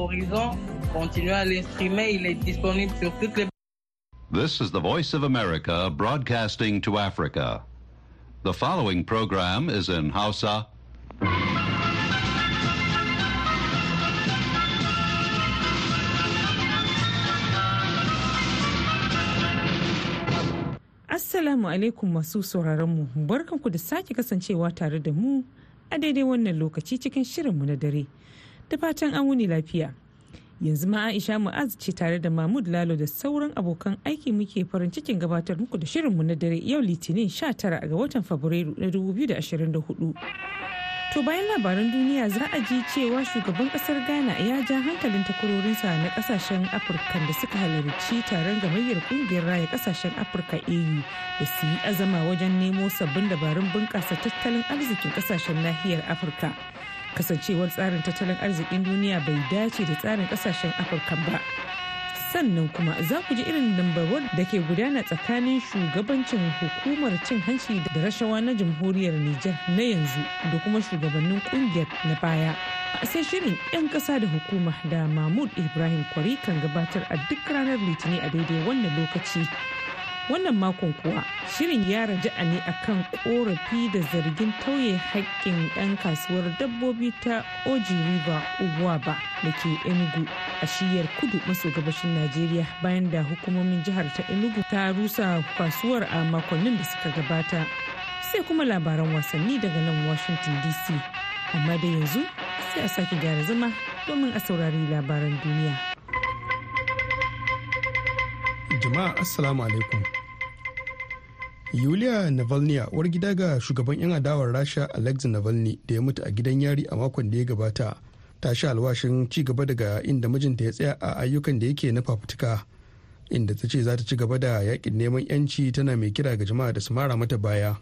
Horizon, continuez à l'instrumer, il est disponible sur toutes les This is the Voice of America broadcasting to Africa. The following program is in Hausa. Assalamu alaikum masu sauraronmu, barkanku da sake kasancewa tare da mu a daidai wannan lokaci cikin shirinmu na dare. Da fatan an wuni lafiya. Yanzu ma Aisha Mu'az ce tare da Mahmud Lalo da sauran abokan aiki muke farin cikin gabatar muku da shirinmu na dare yau Litinin 19 ga watan Fabrairu na 2024. To bayan labaran duniya za a ji cewa shugaban ƙasar Ghana ya ja hankalin takwarorinsa na ƙasashen Afirka da suka halarci taron gamayyar ƙungiyar raya ƙasashen Afirka AU da su yi azama wajen nemo sabbin dabarun bunƙasa tattalin arzikin ƙasashen nahiyar Afirka. Kasancewar tsarin tattalin arzikin duniya bai dace da tsarin ƙasashen Afirka ba. sannan kuma za ku ji irin dambarwar da ke gudana tsakanin shugabancin hukumar cin hanci da rashawa na jamhuriyar Nijar na yanzu da kuma shugabannin ƙungiyar na baya. A sai shirin 'yan ƙasa da hukuma da Mahmud Ibrahim Kwari kan gabatar a duk ranar Litinin a daidai wannan lokaci. Wannan makon kuwa shirin ya raja'a ne akan korafi da zargin tauye haƙƙin 'yan kasuwar dabbobi ta Oji River Ugwaba da ke Enugu a shiyar kudu maso gabashin Najeriya bayan da hukumomin jihar ta Enugu ta rusa kasuwar a makonnin da suka gabata. Sai kuma labaran wasanni daga nan Washington DC. Amma da yanzu sai a sake gyara zama domin a saurari labaran duniya. Jama'a Assalamu alaikum. Yulia Navalny uwar gida ga shugaban 'yan adawar Rasha Alexei Navalny da ya mutu a gidan yari a makon da ya gabata. ta sha alwashin ci gaba daga inda mijinta ya tsaya a ayyukan da yake na fafutuka inda ta ce za ta ci gaba da yaƙin neman yanci tana mai kira ga jama'a da su mara mata baya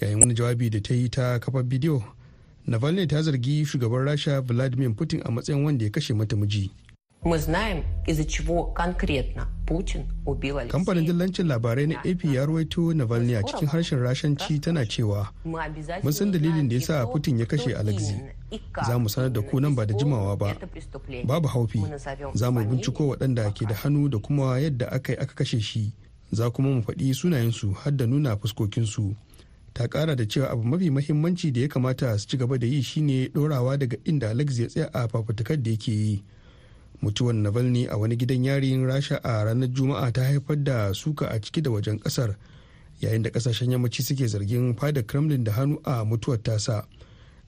yayin wani jawabi da ta yi ta kafar bidiyo navalny ta zargi shugaban rasha vladimir putin a matsayin wanda ya kashe mata miji Мы знаем, из-за чего конкретно Путин убил Алексея. kamfanin dillancin labarai na ap ya ruwaito navalny a cikin harshen rashanci tana cewa mun san dalilin da ya sa putin ya kashe alexei za mu sanar da ku nan ba da jimawa ba babu haufi za mu binciko waɗanda ke da hannu da kuma yadda aka yi aka kashe shi za kuma mu faɗi sunayensu har da nuna fuskokinsu ta ƙara da cewa abu mafi mahimmanci da ya kamata su ci gaba da yi shine ɗorawa daga inda alexei ya tsaya a fafutukar da yake yi Mutuwar navalny a wani gidan yarin rasha a ranar juma'a ta haifar da suka a ciki da wajen ƙasar yayin da ƙasashen yammaci suke zargin fada kremlin da hannu a mutuwar tasa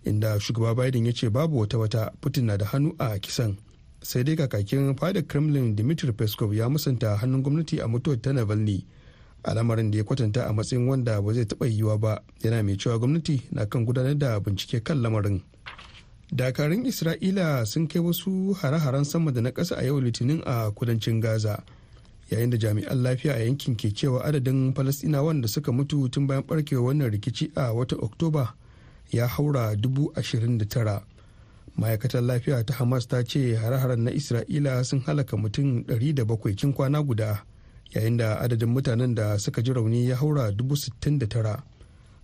inda shugaba biden ya ce babu wata wata putin na da hannu a kisan. Sai dai kakakin fada kremlin dmitry peskov ya musanta hannun gwamnati a mutuwar ta navalny. Al'amarin da ya kwatanta a matsayin wanda ba zai taɓa yiwuwa ba yana mai cewa gwamnati na kan gudanar da bincike kan lamarin. Dakarun isra'ila sun kai wasu hare-haren sama da na ƙasa a yau litinin a kudancin gaza yayin da jami'an lafiya a yankin ke cewa adadin falastinawan da suka mutu tun bayan barkewa wannan rikici a watan oktoba ya haura dubu ashirin da tara. Ma'aikatar lafiya ta hamas ta ce hare-haren na isra'ila sun halaka mutum 700 cin kwana guda yayin da adadin mutanen da suka ji rauni ya haura dubu sittin da tara.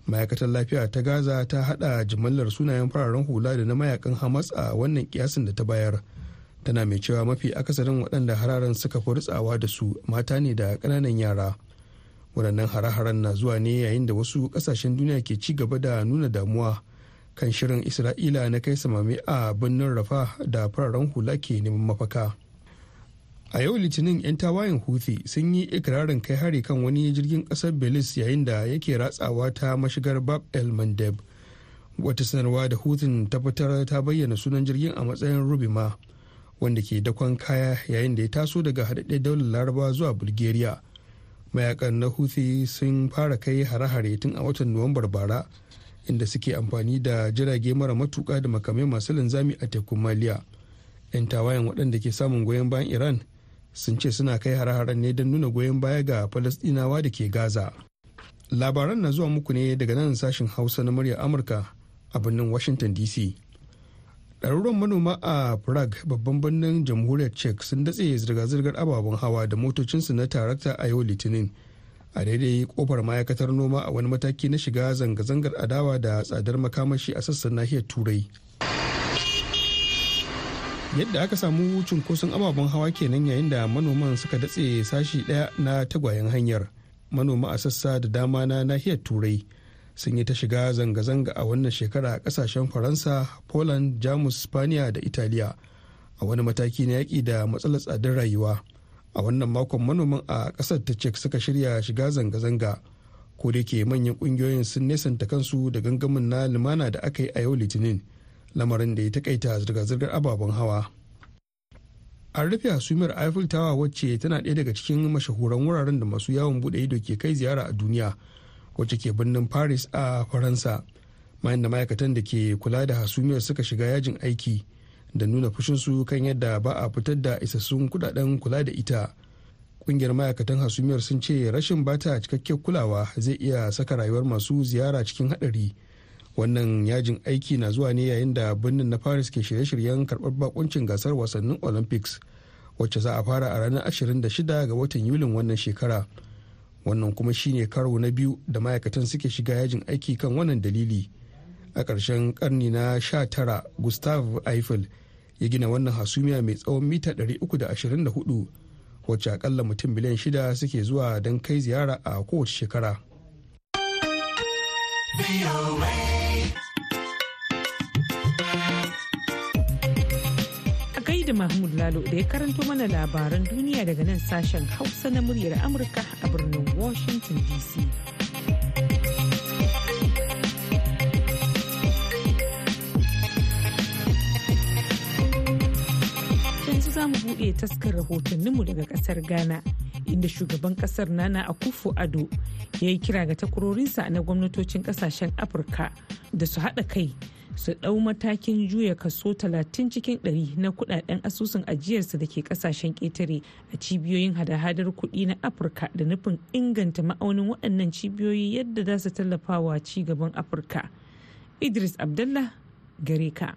Ma'aikatar lafiya ta gaza ta hada jimallar sunayen fararen hula da na mayaƙan hamas a wannan kiyasin da ta bayar. Tana mai cewa mafi akasarin waɗanda hararen suka fi da su mata ne da ƙananan yara. Waɗannan hare-haren na zuwa ne yayin da wasu ƙasashen duniya ke ci gaba da nuna damuwa kan shirin isra'ila na kai samame a birnin rafa da fararen hula ke neman mafaka. A yau litinin 'yan tawayen houthi sun yi ikirarin kai hari kan wani jirgin ƙasar belize yayin da yake ratsawa ta mashigar bab el mandeb. Wata sanarwa da hutun ta fitar ta bayyana sunan jirgin a matsayin rubima wanda ke dakon kaya yayin da ya taso daga haɗaɗɗen daular laraba zuwa bulgaria. Mayakan na houthi sun fara kai hare-hare tun a watan nuwambar bara inda suke amfani da jirage mara matuka da makamai masu linzami a tekun maliya. 'yan tawayen waɗanda ke samun goyon bayan iran sun ce suna kai hare-haren ne don nuna goyon baya ga falastinawa da ke gaza. Labaran na zuwa muku ne daga nan sashen hausa na murya amurka a birnin washington dc ɗaruruwan manoma a prague babban birnin jamhuriyar czech sun datse zirga-zirgar ababen hawa da motocinsu na tarakta a yau litinin a daidai ƙofar ma'aikatar noma a wani mataki na shiga zanga-zangar adawa da tsadar makamashi a sassan nahiyar turai. Yadda aka samu cunkoson ababen hawa kenan yayin da manoman suka datse sashi ɗaya na tagwayen hanyar. Manoma a sassa da dama na nahiyar turai sun yi ta shiga zanga-zanga a wannan shekara a ƙasashen faransa poland jamus spaniya da italiya a wani mataki na yaƙi da matsalar tsadar rayuwa. A wannan makon manoman a ƙasar ta cek suka shirya shiga zanga-zanga. Ko da ke manyan ƙungiyoyin sun nesanta kansu da gangamin na lumana da aka yi a yau litinin. Lamarin da ya takaita zirga-zirgar ababen hawa. An rufe hasumiyar eiffel tower wacce tana ɗaya daga cikin mashahuran wuraren da masu yawon buɗe ido ke kai ziyara a duniya wacce ke birnin paris a faransa. Bayan da ma'aikatan da ke kula da hasumiyar suka shiga yajin aiki da nuna fushinsu kan yadda ba a fitar da isassun kuɗaɗen kula da ita. Kungiyar ma'aikatan hasumiyar sun ce rashin bata cikakken kulawa zai iya saka rayuwar masu ziyara cikin hadari wannan yajin aiki na zuwa ne yayin da birnin na paris ke shirye-shiryen karɓar bakuncin gasar wasannin olympics wacce za a fara a ranar 26 ga watan yulin wannan shekara wannan kuma shine karo na biyu da ma'aikatan suke shiga yajin aiki kan wannan dalili a ƙarshen karni na 19 gustave eiffel ya gina wannan hasumiya mai tsawon mita 324 wacce akalla mutum biliyan shida suke zuwa don kai ziyara a kowace shekara. Da Mahmud Lalo da ya karanto mana labaran duniya daga nan sashen Hausa na muryar Amurka a birnin Washington DC. Yanzu za mu buɗe taskar rahotanninmu daga ƙasar Ghana. inda shugaban ƙasar nana akufo ado ya yi kira ga takwarorinsa na gwamnatocin ƙasashen afirka da su haɗa kai su ɗau matakin juya kaso 30 cikin 100 na kuɗaɗen asusun ajiyarsu da ke ƙasashen ƙetare a cibiyoyin hada-hadar kuɗi na afirka da nufin inganta ma'aunin waɗannan cibiyoyi yadda za su tallafa wa gaban afirka. Idris abdullah gare ka.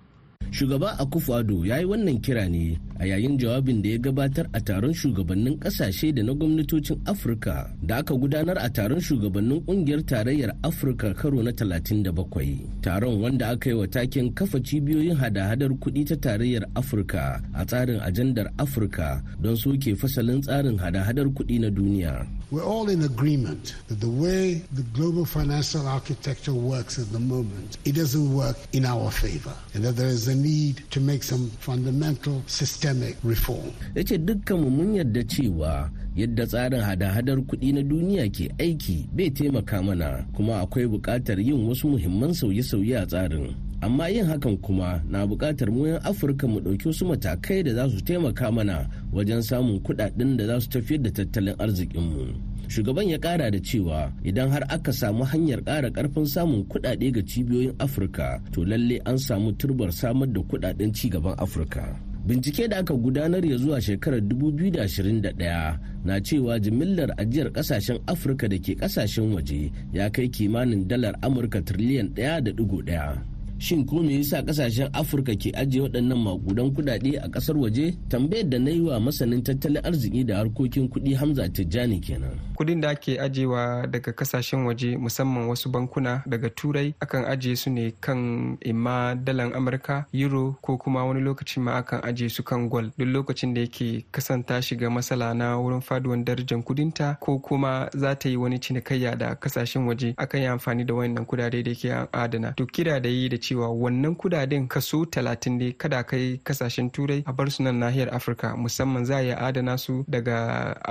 Shugaba akufo-addo ya yi wannan kira ne a yayin jawabin da ya gabatar a taron shugabannin ƙasashe da na gwamnatocin afirka da aka gudanar a taron shugabannin ƙungiyar tarayyar afirka karo na 37 taron wanda aka yi wa taken kafa cibiyoyin hada-hadar kuɗi ta tarayyar afirka a tsarin ajandar afirka don soke fasalin tsarin hada-hadar kuɗi na duniya. We're all in agreement that the way the global financial architecture works at the moment, it doesn't work in our favor, and that there is a need to make some fundamental systemic reform. yadda tsarin hada-hadar kuɗi na duniya ke aiki bai taimaka mana kuma akwai buƙatar yin wasu muhimman sauye-sauye a tsarin amma yin hakan kuma na buƙatar mu 'yan afirka mu ɗauki wasu matakai da za su taimaka mana wajen samun kuɗaɗen da za su tafiyar da tattalin arzikinmu shugaban ya ƙara da cewa idan har aka samu hanyar ƙara ƙarfin samun kuɗaɗe ga cibiyoyin afirka to lalle an samu turbar samar da kuɗaɗen ci gaban afirka. Bincike da aka gudanar ya zuwa shekarar 2021 na cewa jimillar ajiyar ƙasashen afirka da ke ƙasashen waje ya kai kimanin dalar amurka triliyan 1.1 shin ko me yasa ƙasashen afirka ke ajiye waɗannan makudan kudade a ƙasar waje? Tambayar da na yi wa masanin tattalin arziki da harkokin kuɗi hamza tijjani kenan. Kudin da ake ajiyewa daga ƙasashen waje musamman wasu bankuna daga turai akan ajiye su ne kan imma dalan amurka euro ko kuma wani lokacin ma akan ajiye su kan gwal duk lokacin da yake kasanta shiga matsala na wurin faduwan darajar kudinta ko kuma za ta yi wani cinikayya da ƙasashen waje akan yi amfani da wayannan kudade da ke adana. To kira da yi da cewa wannan kuɗaɗen kaso talatin ne kada kai ƙasashen turai a bar su nan nahiyar afirka. Musamman za a iya adana su daga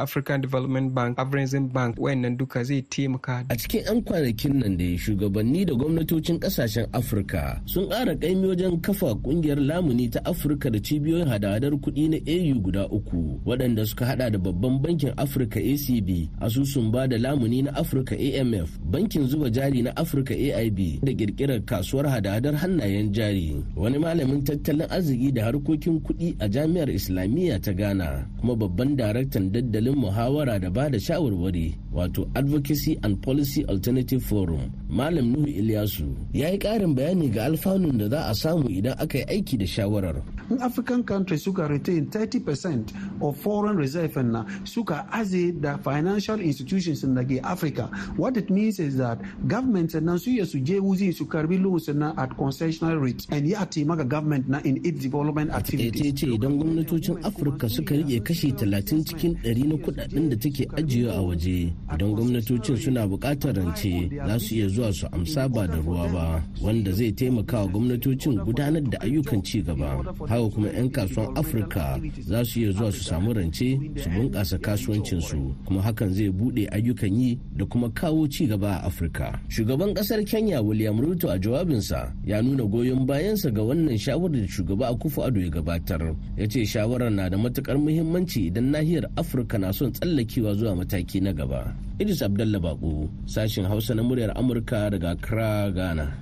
african development bank afrexim bank. Wayannan duka zai taimaka. A cikin 'yan kwanakin nan da shugabanni da gwamnatocin ƙasashen afirka sun ƙara ƙaimi wajen kafa ƙungiyar lamuni ta afirka da cibiyoyin hada-hadar kuɗi na au guda uku waɗanda suka hada da babban bankin afirka acb asusun ba da lamuni na afirka amf bankin zuba jari na afirka aib da ƙirƙirar kasuwar hada-hadar hannayen jari. Wani malamin tattalin arziki da harkokin kuɗi a jami'ar islamiyya ta ghana kuma babban daraktan daddalin muhawara da ba da shawarwari wato advocacy and policy alternative forum malam nuhu ilyasu ya yi ƙarin bayani ga alfanun da za a samu idan aka yi aiki da shawarar. In african countries suka retain 30% of foreign reserve na suka aze da financial institutions da ke africa. What it means is that government nan su su je wuzi su karɓi loans na at concessional rate and ya taimaka government na in its development activities. ce idan gwamnatocin afirka suka riƙe kashi 30 cikin 100 na kuɗaɗen da take ajiye a waje idan gwamnatocin suna buƙatar rance za su iya zuwa su amsa ba da ruwa ba wanda zai taimaka wa gwamnatocin gudanar da ayyukan ci gaba. Haka kuma 'yan kasuwan afirka za su iya zuwa su samu rance su bunƙasa kasuwancinsu kuma hakan zai buɗe ayyukan yi da kuma kawo ci gaba a afirka. Shugaban ƙasar kenya william ruto a jawabinsa ya nuna goyon bayansa ga wannan shawarar da shugaba akufu ado ya gabatar. Ya ce shawarar na da matuƙar muhimmanci idan nahiyar afirka na son tsallakewa zuwa mataki na gaba. Idris abdallah bako sashen hausa na muryar amurka daga accra ghana.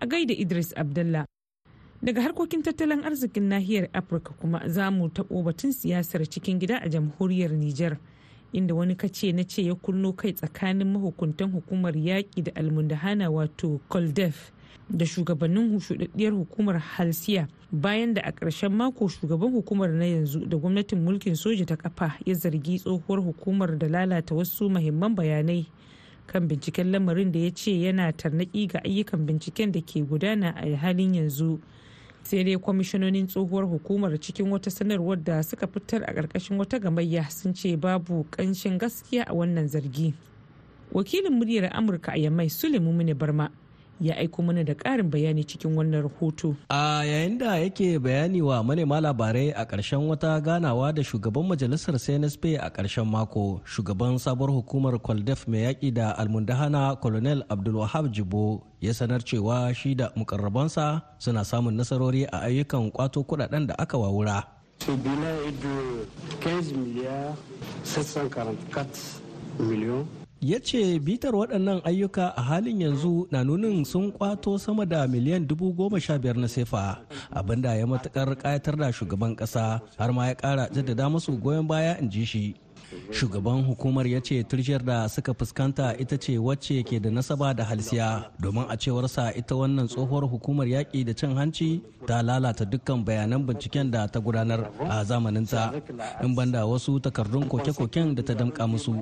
A gaida idris abdallah daga harkokin tattalin arzikin nahiyar afirka kuma za mu taɓo batun siyasar cikin gida a jamhuriyar niger inda wani kace na ce ya kunno kai tsakanin mahukuntan hukumar yaƙi da almundahana wato koldef da shugabannin shuɗaɗɗiyar hukumar halsiya bayan da a ƙarshen mako shugaban hukumar na yanzu da gwamnatin mulkin soja ta kafa ya zargi tsohuwar hukumar da lalata wasu mahimman bayanai kan binciken lamarin da ya ce yana tarnaki ga ayyukan binciken da ke gudana a halin yanzu. Sai dai kwamishinonin tsohuwar hukumar cikin wata sanarwar da suka fitar a ƙarƙashin wata gamayya sun ce babu ƙanshin gaskiya a wannan zargi. Wakilin muryar amurka a yammai suleiman barma. Ya aiko mana da ƙarin bayani cikin wannan rahoto. A yayin da yake bayani wa manema labarai a ƙarshen wata ganawa da shugaban majalisar CNSP a ƙarshen mako, shugaban sabuwar hukumar Kwaldef mai yaƙi da almundahana Colonel Abdulwahab Jibo ya sanar cewa shi da mukarrabansa suna samun nasarori a ayyukan kwato kuɗaɗen da aka wawura. Ya ce bitar waɗannan ayyuka a halin yanzu na nunin sun kwato sama da miliyan dubu goma sha biyar na sefa abin da ya matuƙar ƙayatar da shugaban ƙasa har ma ya ƙara jaddada masu goyon baya in ji shi. Shugaban hukumar ya ce turjiyar da suka fuskanta ita ce wacce ke da nasaba da halsiya domin a cewarsa ita wannan tsohuwar hukumar yaƙi da cin hanci ta lalata dukkan bayanan binciken da ta gudanar a zamaninta in banda wasu takardun koke-koken da ta damƙa musu.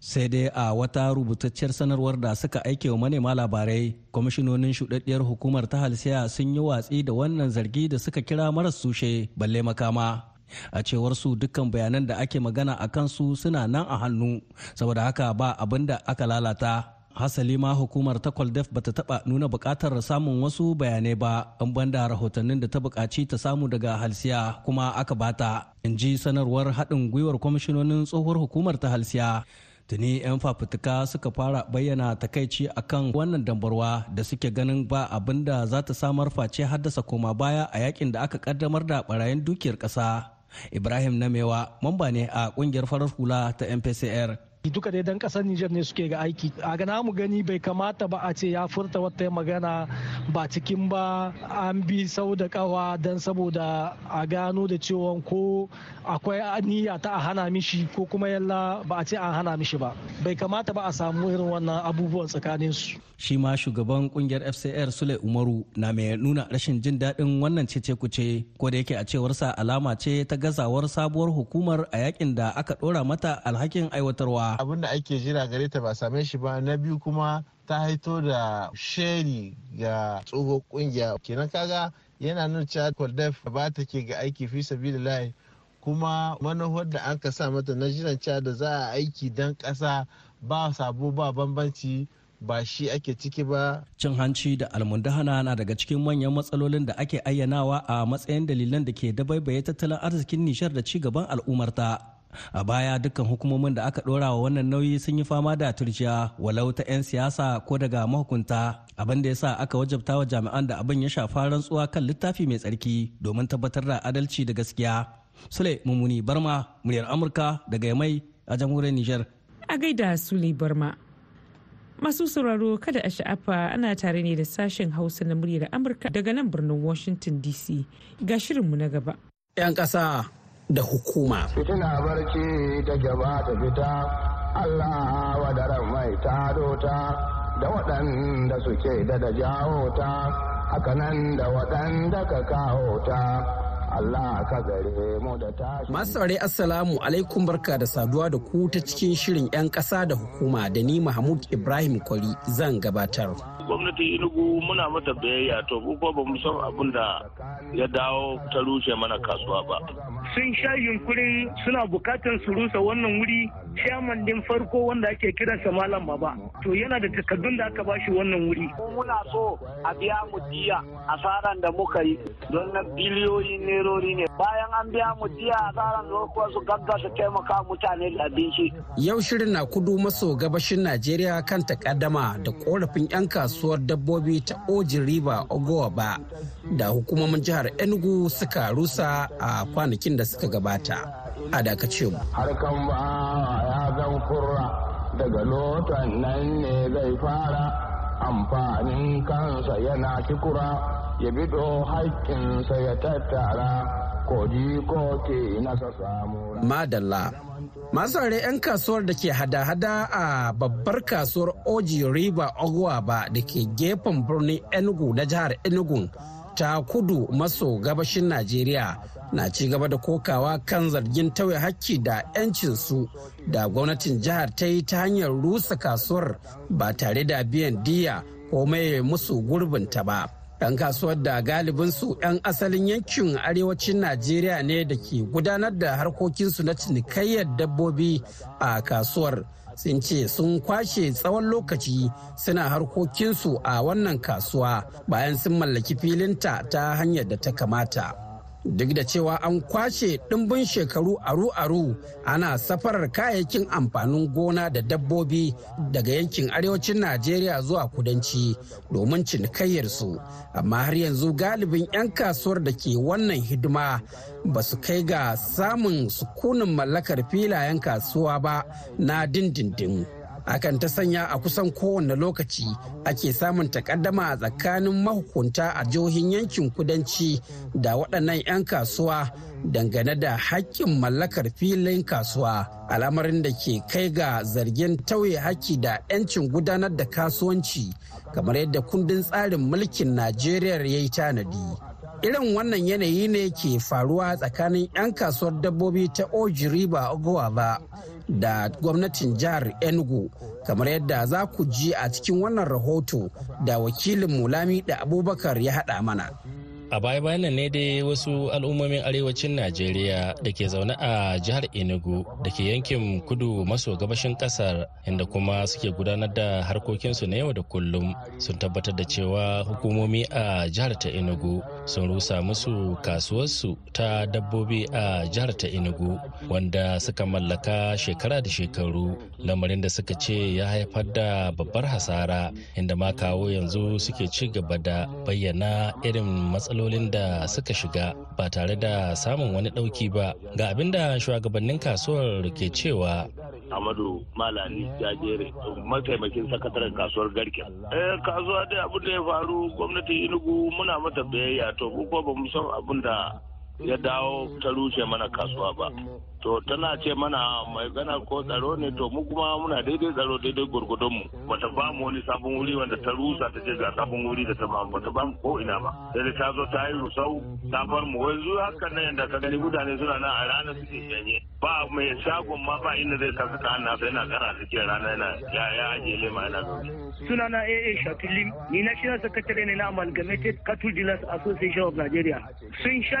Sai dai a wata rubutacciyar sanarwar da suka aike wa manema labarai kwamishinonin shuɗaɗɗiyar hukumar ta halsiya sun yi watsi da wannan zargi da suka kira maras tushe balle makama. A cewar su dukkan bayanan da ake magana a kansu suna nan a hannu. Saboda haka ba abin da aka lalata. Hasali ma hukumar ta kwaldef ba ta taba nuna buƙatar samun wasu bayanai ba an banda rahotannin da ta buƙaci ta samu daga halsiya kuma aka bata in ji sanarwar haɗin gwiwar kwamishinonin tsohuwar hukumar ta halsiya. Tuni 'yan fafutuka suka fara bayyana takaici akan wannan dambarwa da suke ganin ba abin da za ta samar face haddasa koma baya a yaƙin da aka kaddamar da barayin dukiyar ƙasa. Ibrahim namewa mamba ne a ƙungiyar farar hula ta mpcr duka dai dan ƙasar Nijar ne suke ga aiki. A gana mu gani bai kamata ba a ce ya furta wata magana ba cikin ba. An bi sau da kawa don saboda a gano da cewa ko akwai niyya ta a hana mishi ko kuma yalla ba a ce an hana mishi ba. Bai kamata ba a samu irin wannan abubuwan tsakanin su. Shi ma shugaban ƙungiyar fcr sule umaru na mai nuna rashin jin daɗin wannan cece kuce ko da yake a cewarsa alama ce ta gazawar sabuwar hukumar a yaƙin da aka ɗora mata alhakin aiwatarwa. Abin da ake jira gare ta ba same shi ba na biyu kuma ta haito da sheri ga tsohon ƙungiya kenan kaga yana nuna cewa kwaldef ba ta ke ga aiki fi sabilillahi kuma manufar da an sa mata na jiran cewa da za a aiki don ƙasa ba sabo ba bambanci ba shi ake ciki ba. Cin hanci da almundahana na daga cikin manyan matsalolin da ake ayyanawa a matsayin dalilan da ke dabaibaye tattalin arzikin nishar da ci gaban al'ummarta. A baya dukkan hukumomin da aka ɗora wa wannan nauyi sun yi fama da turjiya walau ta 'yan siyasa ko daga mahukunta abin da ya sa aka wajabta wa jami'an da abin ya shafa rantsuwa kan littafi mai tsarki domin tabbatar da adalci da gaskiya. Sule Mumuni Barma, muryar Amurka daga Yamai a jamhuriyar Nijar. A gaida Sule Barma. Masu sauraro kada a sha'afa ana tare ne da sashen Hausa na muryar Amurka daga nan birnin Washington DC. Ga shirinmu na gaba. 'Yan ƙasa da hukuma. Fitina barci ta gaba ta fita, Allah wadaran mai taro ta da waɗanda suke da da jawo ta haka nan da waɗanda ka kawo ta Allah ka gare mu da tashi. Masu saurari Assalamu alaikum barka da saduwa da ku ta cikin shirin 'yan ƙasa da hukuma da ni Mahmud Ibrahim Kwari zan gabatar. gwamnati inugu muna mata biyayya to ko ba mu san abin da ya dawo ta rushe mana kasuwa ba sun sha yunkurin suna buƙatar su rusa wannan wuri chairman din farko wanda ake kiransa malam baba. To yana da takardun da aka bashi wannan wuri. Muna so a biya mu diya asaran da muka yi don na biliyoyin nerori ne. Bayan an biya mu diya asaran da kuwa su gaggasa taimaka mutane da abinci. Yau shirin na kudu maso gabashin najeriya kan takaddama da korafin 'yan kasuwar dabbobi ta ojin riba ogowa ba. Da hukumomin jihar enugu suka rusa a kwanakin da suka gabata. A dakace mu. Harkan ba ya zan kurra daga lotan nan ne zai fara. Amfanin kansa yana kikura ya bido haƙƙinsa ya tattara. Koji ko ke nasa samu madalla. Masu 'yan kasuwar da ke hada-hada a babbar kasuwar oji riba ba da ke gefen birnin enugu na jihar enugu ta kudu maso gabashin najeriya na ci gaba da kokawa kan zargin tauye hakki da 'yancinsu da gwamnatin jihar ta yi ta hanyar rusa kasuwar ba tare da biyan diya ko mai musu gurbinta ba. 'yan kasuwar da galibinsu 'yan asalin yankin arewacin najeriya ne da ke gudanar da harkokinsu na cinikayyar dabbobi a kasuwar sun ce sun kwashe tsawon lokaci suna harkokinsu a wannan kasuwa bayan sun mallaki filinta ta hanyar da ta kamata. Duk da cewa an kwashe ɗimbin shekaru aru-aru ana safarar kayayyakin amfanin gona da dabbobi daga yankin arewacin najeriya zuwa kudanci domin cinikayyarsu amma har yanzu galibin 'yan kasuwar da ke wannan hidima ba su kai ga samun sukunin mallakar filayen kasuwa ba na dindindin. Hakan ta sanya a kusan kowane lokaci ake samun takaddama a tsakanin mahukunta a jihohin yankin kudanci da waɗannan 'yan kasuwa dangane da haƙƙin mallakar filin kasuwa. Al'amarin da ke kai ga zargin tauye haƙƙi da 'yancin gudanar da kasuwanci kamar yadda kundin tsarin mulkin najeriya ya yi tanadi. Irin wannan yanayi ne ke faruwa tsakanin 'yan kasuwar dabbobi ta ojiriba ba da gwamnatin jihar enugu kamar yadda za ku ji a cikin wannan rahoto da wakilin mulami da abubakar ya haɗa mana. A baya bayan ne dai wasu al'ummomin arewacin najeriya da ke zaune a jihar enugu da ke yankin kudu maso gabashin ƙasar inda kuma suke gudanar da harkokinsu na yau da kullum. Sun tabbatar da cewa hukumomi a jihar ta enugu sun rusa musu kasuwarsu ta dabbobi a jihar ta enugu wanda suka mallaka shekara da shekaru. Lamarin da suka ce ya haifar da babbar hasara inda ma kawo yanzu suke ci gaba da bayyana irin matsalolin matsalolin da suka shiga ba tare da samun wani ɗauki ba. Ga abin da shugabannin kasuwar ke cewa. Amadu Malani Jajere mataimakin sakataren kasuwar Garke. Eh kasuwa dai abin da ya faru gwamnati Enugu muna mata biyayya. To ko ba mu san abin da ya dawo ta rushe mana kasuwa ba. To tana ce mana mai gana ko tsaro ne to mu kuma muna daidai tsaro daidai gurgudun mu. Bata ba mu wani sabon wuri wanda ta rusa ta ce ga sabon wuri da ta ba mu bata ba mu ko ina ba. Sai ta zo ta yi rusau ta bar mu yanzu hakan nan yadda ka gani mutane suna nan a ranar suke janye. Ba mai shagon ma ba inda zai kasu ta hannu sai yana gara suke rana yana ya ya ajiye lema yana zaune. sunana AA Shatulim ni national secretary ne na Amalgamated Cattle Dealers Association of Nigeria sun sha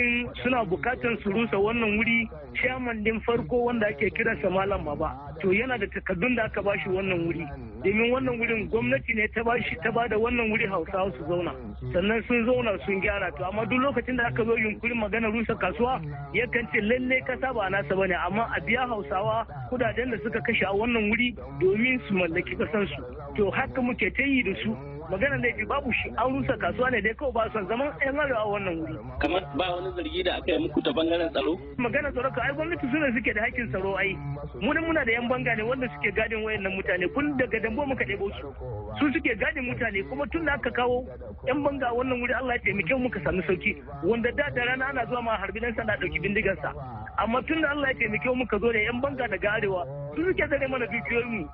yunkurin suna buƙatar su rusa wannan wuri chairman din farko wanda ake kiransa Malam Baba. To yana da takardun da aka bashi wannan wuri. Domin wannan wurin gwamnati ne ta bashi ta ba da wannan wuri Hausawa su zauna. Sannan sun zauna sun gyara. To amma duk lokacin da aka zo yunkurin magana rusa kasuwa yakan ce lalle kasa ba nasa ba ne. Amma a biya Hausawa kuɗaɗen da suka kashe a wannan wuri domin su mallaki kasansu. To haka muke ta yi da su. Magana laifi babu shi an rusa kasuwa ne dai kawai ba son zaman yan arewa a wannan wuri. Kamar ba wani zargi da aka yi muku ta ɓangaren tsaro? Magana tsaro ka ai gwamnati suna suke da hakkin tsaro ai. Mu muna da yan banga ne wanda suke gadin wayannan mutane. Kun daga dambo muka ɗebo su. Su suke gadin mutane kuma tun da aka kawo yan banga a wannan wuri Allah ya taimake mu muka sami sauƙi wanda da da rana ana zuwa ma harbi dan sana ɗauki bindigarsa amma tun da Allah ya taimake mu muka zo da yan banga daga arewa su suke zare mana dukiyoyin mu.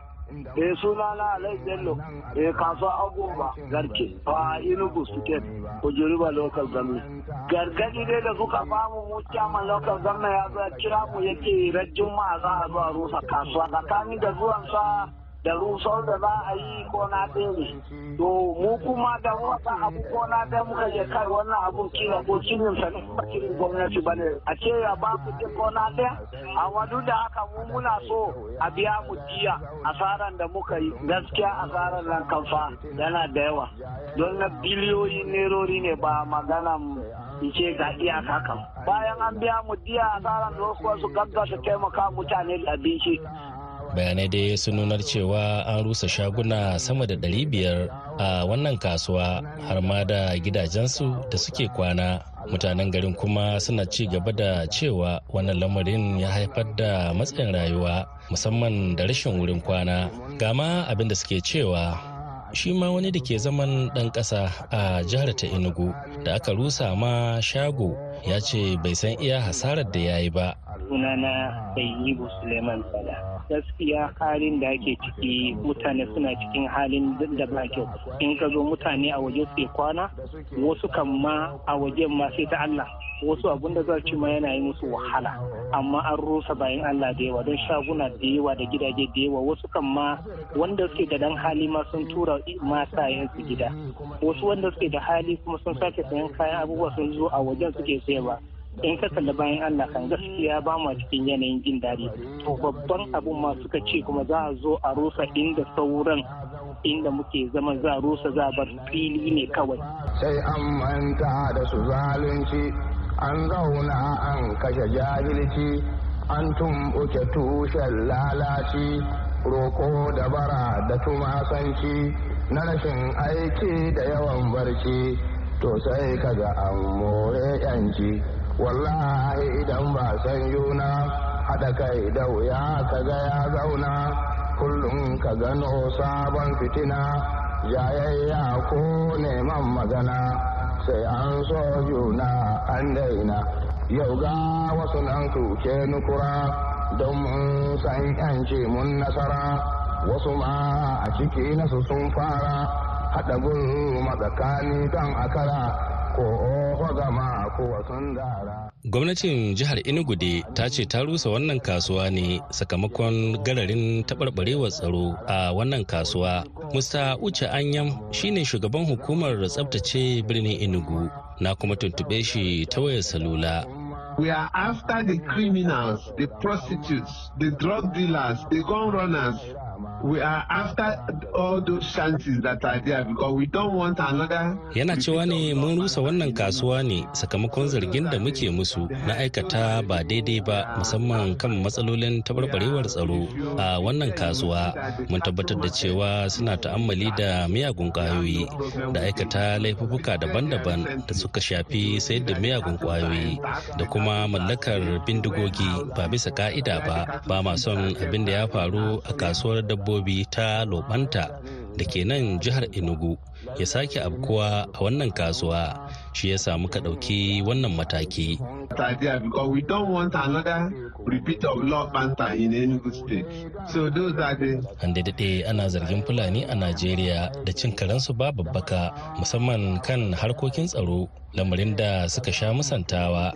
Eh suna na alai bello. Eh kasuwa abubuwa garke a inugu state kujuriba local government. Gargadi dai da suka ba mu mu chairman local government ya zo kira mu yake rajin ma za a zo a rusa kasuwa. Tsakanin da zuwan sa da rusau da za a yi ko na ɗaya to mu kuma da wata abu ko na ɗaya muka je kai wannan abun kila ko cinin sa ne ba cikin gwamnati ba ne. A ce ya ba ku ko na ɗaya a wadu da haka mu muna so a biya mu jiya asaran da muka yi gaskiya asaran nan kamfa yana da yawa. Don na biliyoyin nerori ne ba magana in ce ga iyaka kan bayan an biya mu diya asaran da wasu gaggasa taimaka mutane da abinci. Bayanai dai sun nunar cewa an rusa shaguna sama da 500 a wannan kasuwa har ma da gidajensu da suke kwana. Mutanen garin kuma suna ci gaba da cewa wannan lamarin ya haifar da matsayin rayuwa musamman da rashin wurin kwana. Gama abin da suke cewa shi ma wani da ke zaman ɗan ƙasa a jihar ta enugu da aka rusa ma shago ya ce bai san iya hasarar da ya yi ba. Sunana Sayyibu Suleiman Sala. Gaskiya halin da ake ciki mutane suna cikin halin da ba kyau. In ka zo mutane a waje su kwana, wasu kan ma a waje ma sai ta Allah. Wasu abun da ci ma yana yi musu wahala. Amma an rusa bayan Allah da yawa don shaguna da yawa da gidaje da yawa wasu kan ma wanda suke da dan hali ma sun tura mata su gida. Wasu wanda suke da hali kuma sun sake sayan kayan abubuwa sun zo a wajen suke sayarwa. In ka kalli bayan Allah kan gaskiya ba mu cikin yanayin jin daɗi. To babban abun ma suka ce kuma za a zo a rusa inda sauran inda muke zama za a rusa za a bar fili ne kawai. Sai an manta da su zalunci an zauna an kashe jahilci an tumɓuke tushen lalaci roko da bara da tumasanci na rashin aiki da yawan barci. To sai kaga an more yanci wallahi idan ba san yuna haɗa kai da wuya ka ga ya zauna. Kullum ka gano sabon fitina jayayya ko neman magana. Sai an so juna an daina. Yau ga wasu nan ke nukura don mun san yanci mun nasara. Wasu ma a ciki nasu sun fara. Haɗa gulu matsakani kan akara. Gwamnatin jihar Enugu ta ce ta rusa wannan kasuwa ne sakamakon gararin taɓarɓarewar tsaro a wannan kasuwa. Musta Uche Anyam shine shugaban hukumar tsabtace birnin Enugu na kuma tuntuɓe shi ta wayar salula. We are after the criminals, the prostitutes, the drug dealers, the gun runners, we are after all those chances that are there because we don't want another yana cewa ne mun rusa wannan kasuwa ne sakamakon zargin da muke musu na aikata ba daidai ba musamman kan matsalolin tabarbarewar tsaro a wannan kasuwa. Mun tabbatar da cewa suna ta'ammali da miyagun ƙwayoyi da aikata laifuka daban-daban da suka shafi sayar da miyagun ƙwayoyi da kuma mallakar bindigogi. Ba bisa ka'ida ba ba ma son abin da ya faru a kasuwar dabbobi ta lobanta da ke nan jihar enugu ya sake abkuwa a wannan kasuwa. Shi ya samu ka ɗauki wannan mataki. An daɗe ana zargin Fulani a Najeriya da cin karensu ba babbaka musamman kan harkokin tsaro lamarin da suka sha musantawa.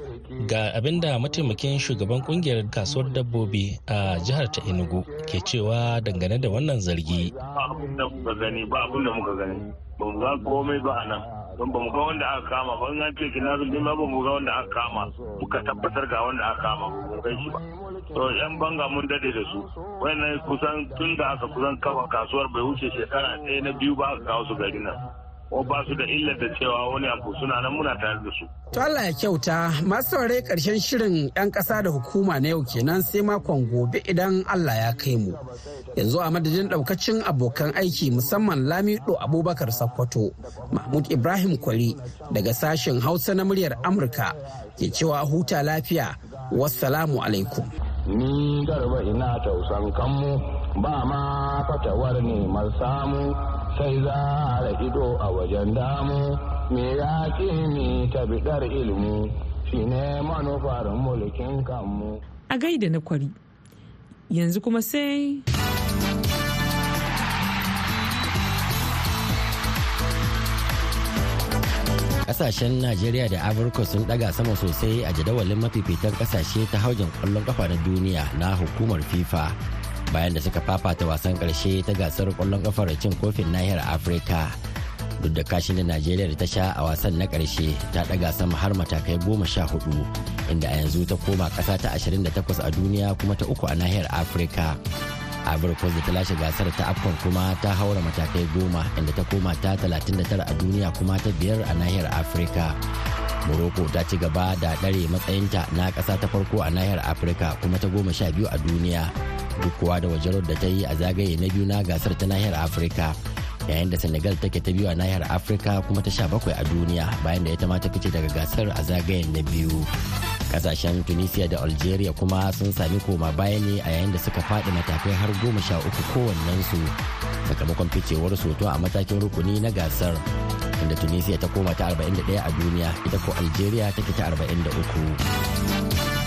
Ga abin da mataimakin shugaban ƙungiyar kasuwar dabbobi a jihar ta enugu ke cewa dangane da wannan zargi. Abin da muka gani ba abin da muka gani. Ba mu ga komai ba nan. Don ba mu ga wanda aka kama ba. An ce kina zulmi ma ba mu ga wanda aka kama. Muka tabbatar ga wanda aka kama ba mu kai shi ba. To yan banga mun daɗe da su. Wannan kusan tun da aka kusan kafa kasuwar bai wuce shekara ɗaya na biyu ba aka kawo su gari nan. Ko ba su da illar da cewa wani abu suna nan muna tare da su. To Allah ya kyauta masu saurare ƙarshen shirin 'yan ƙasa da hukuma na yau kenan sai makon gobe idan Allah ya kai mu. yanzu a madadin daukacin abokan aiki musamman lamido abubakar sakkwato mahmud ibrahim kwari daga sashen hausa na muryar amurka ke cewa huta lafiya wassalamu alaikum ni garba ina tausan kanmu ba ma fatawar neman samu sai za a ido a wajen damu. Me ya ni ta bidar ilimi? Shine manufar mulkin kanmu. A gaida na kwari. Yanzu kuma sai ƙasashen najeriya da afirka sun daga sama sosai a jadawalin mafifitan ƙasashe ta haujin ƙwallon kafa na duniya na hukumar fifa. Bayan da suka fafata wasan ƙarshe ta gasar ƙwallon kafar cin kofin nahiyar afirka. Duk da kashin da najeriya da ta sha a wasan na ƙarshe ta daga sama har matakai goma sha huɗu inda a yanzu ta koma kasa ta 28 a duniya kuma ta uku a nahiyar afirka. Ivory coast da ta lashe gasar ta afcon kuma ta haura matakai goma inda ta koma ta 39 a duniya kuma ta biyar a nahiyar afirka. Morocco ta ci gaba da ɗare matsayinta na ƙasa ta farko a nahiyar afirka kuma ta goma sha biyu a duniya. Duk kuwa da wajerar da ta yi a zagaye na biyu na gasar ta nahiyar afirka. Yayin da senegal take ta biyu a nahiyar afirka kuma ta sha bakwai a duniya bayan da ita ma ta fice daga gasar a zagayen na biyu. Kasashen tunisia da algeria kuma sun sami koma baya ne a yayin da suka faɗi matakai har goma sha uku kowannensu sakamakon ficewar soto a matakin rukuni na gasar inda tunisia ta koma ta 41 a duniya ita ko algeria take ta 43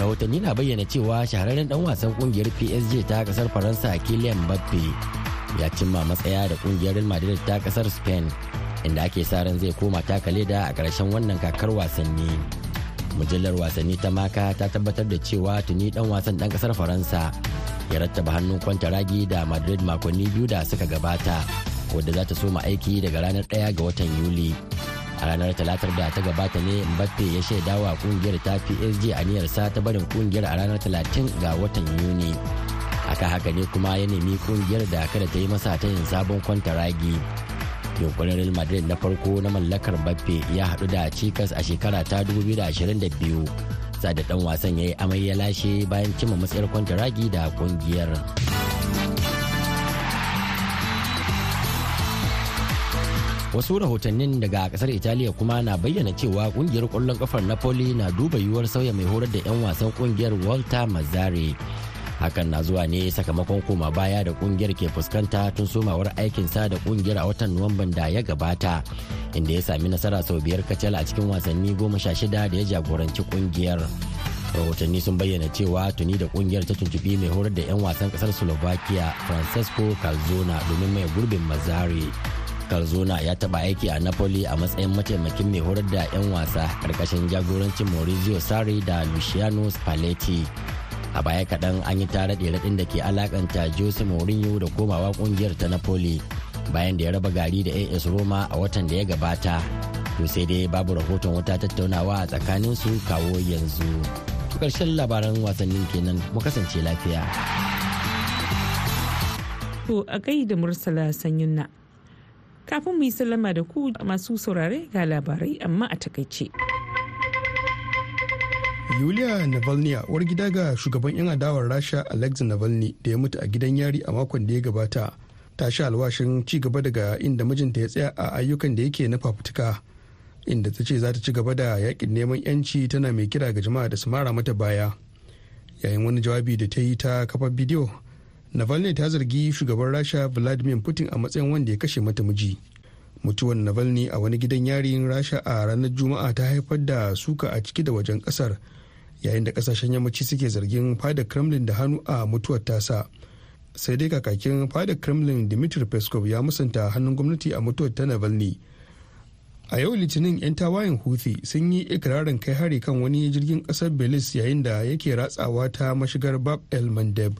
rahotanni na bayyana cewa shahararren dan wasan ƙungiyar psg ta ƙasar faransa kylian mbappe ya cimma matsaya da ƙungiyar real madrid ta ƙasar spain inda ake sa ran zai koma taka leda a ƙarshen wannan kakar wasanni. Mujallar wasanni ta maka ta tabbatar da cewa tuni dan wasan dan ƙasar faransa ya rattaba hannun ragi da madrid makonni biyu da suka gabata wadda za ta soma aiki daga ranar 1 ga watan yuli. A ranar talatar da ta gabata ne mbappe ya shaida wa ƙungiyar ta psg aniyarsa ta barin ƙungiyar a ranar 30 ga watan yuni. Haka haka ne kuma ya nemi ƙungiyar da kada ta yi masa ta yin sabon kwantaragi. Yunkurin real madrid na farko na mallakar mbappe ya hadu da cikas a shekara ta 2022 sada dan wasan ya yi amai ya lashe bayan cimma matsayar kwantaragi da ƙungiyar. Wasu rahotannin daga ƙasar italiya kuma na bayyana cewa ƙungiyar ƙwallon kafar napoli na duba yiwuwar sauya mai horar da 'yan wasan ƙungiyar walter mazzari. Hakan na zuwa ne sakamakon koma baya da ƙungiyar ke fuskanta tun somawar aikinsa da ƙungiyar a watan nuwamban da ya gabata inda ya sami nasara sau biyar kacal a cikin wasanni goma sha shida da ya jagoranci ƙungiyar. Rahotanni sun bayyana cewa tuni da ƙungiyar ta tuntubi mai horar da 'yan wasan ƙasar slovakia francesco calzona domin mai gurbin mazzari. Calzona ya taba aiki a Napoli a matsayin mataimakin mai horar da 'yan wasa ƙarƙashin jagorancin Maurizio Sarri da Luciano Spalletti. A baya kaɗan an yi tare raɗin da ke alakanta Jose Mourinho da komawa ƙungiyar ta Napoli bayan da ya raba gari da AS Roma a watan da ya gabata. To sai dai babu rahoton wata tattaunawa a tsakanin su kawo yanzu. Ƙarshen labaran wasannin kenan mu kasance lafiya. To a gaida Mursala Sanyin na kafin mu yi sallama da ku masu saurare ga labarai amma a taƙaice. Yulia Navalny uwar gida ga shugaban 'yan adawar Rasha Alexei Navalny da ya mutu a gidan yari a makon da ya gabata ta sha alwashin ci gaba daga inda mijinta ya tsaya a ayyukan da yake na fafutuka inda ta ce za ta ci gaba da yaƙin neman 'yanci tana mai kira ga jama'a da su mara mata baya yayin wani jawabi da ta yi ta kafar bidiyo navalny ta zargi shugaban rasha vladimir putin a matsayin wanda ya kashe mata miji. Mutuwar navalny a wani gidan yarin rasha a ranar juma'a ta haifar da suka a ciki da wajen ƙasar yayin da ƙasashen yammaci suke zargin fadar kremlin da hannu a mutuwar tasa. Sai dai kakakin fadar kremlin dmitry peskov ya musanta hannun gwamnati a mutuwar ta navalny. A yau litinin 'yan tawayen houthi sun yi ikirarin kai hari kan wani jirgin ƙasar belis yayin da yake ratsawa ta mashigar bab el mandeb.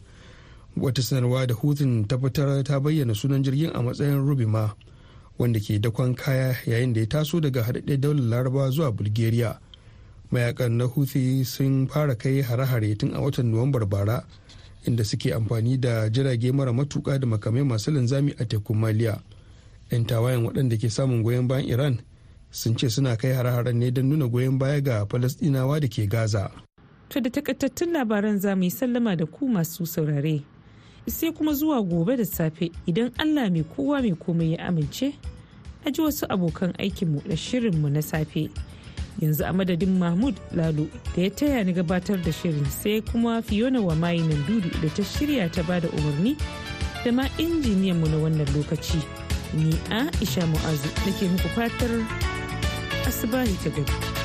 Wata sanarwa da hutun ta ta bayyana sunan jirgin a matsayin rubima wanda ke dakon kaya yayin da ya taso daga haɗaɗɗen daular laraba zuwa bulgaria. Mayakan na huthi sun fara kai hare-hare tun a watan nuwambar bara inda suke amfani da jirage mara matuka da makamai masu linzami a tekun maliya. 'yan tawayen waɗanda ke samun goyon bayan iran sun ce suna kai hare-haren ne don nuna goyon baya ga falasɗinawa da ke gaza. To da takaitattun labaran za mu yi sallama da ku masu saurare. Sai kuma zuwa gobe da safe idan Allah mai kowa mai komai ya amince, a ji wasu abokan aikinmu da shirinmu na safe. Yanzu a madadin Mahmud Lalo da ya taya ni gabatar da shirin sai kuma Fiona wa mayinan dudu da ta shirya ta ba da umarni da ma injiniyanmu na wannan lokaci. Ni Aisha Mu'azu nake muku fatar asibahi ta gari.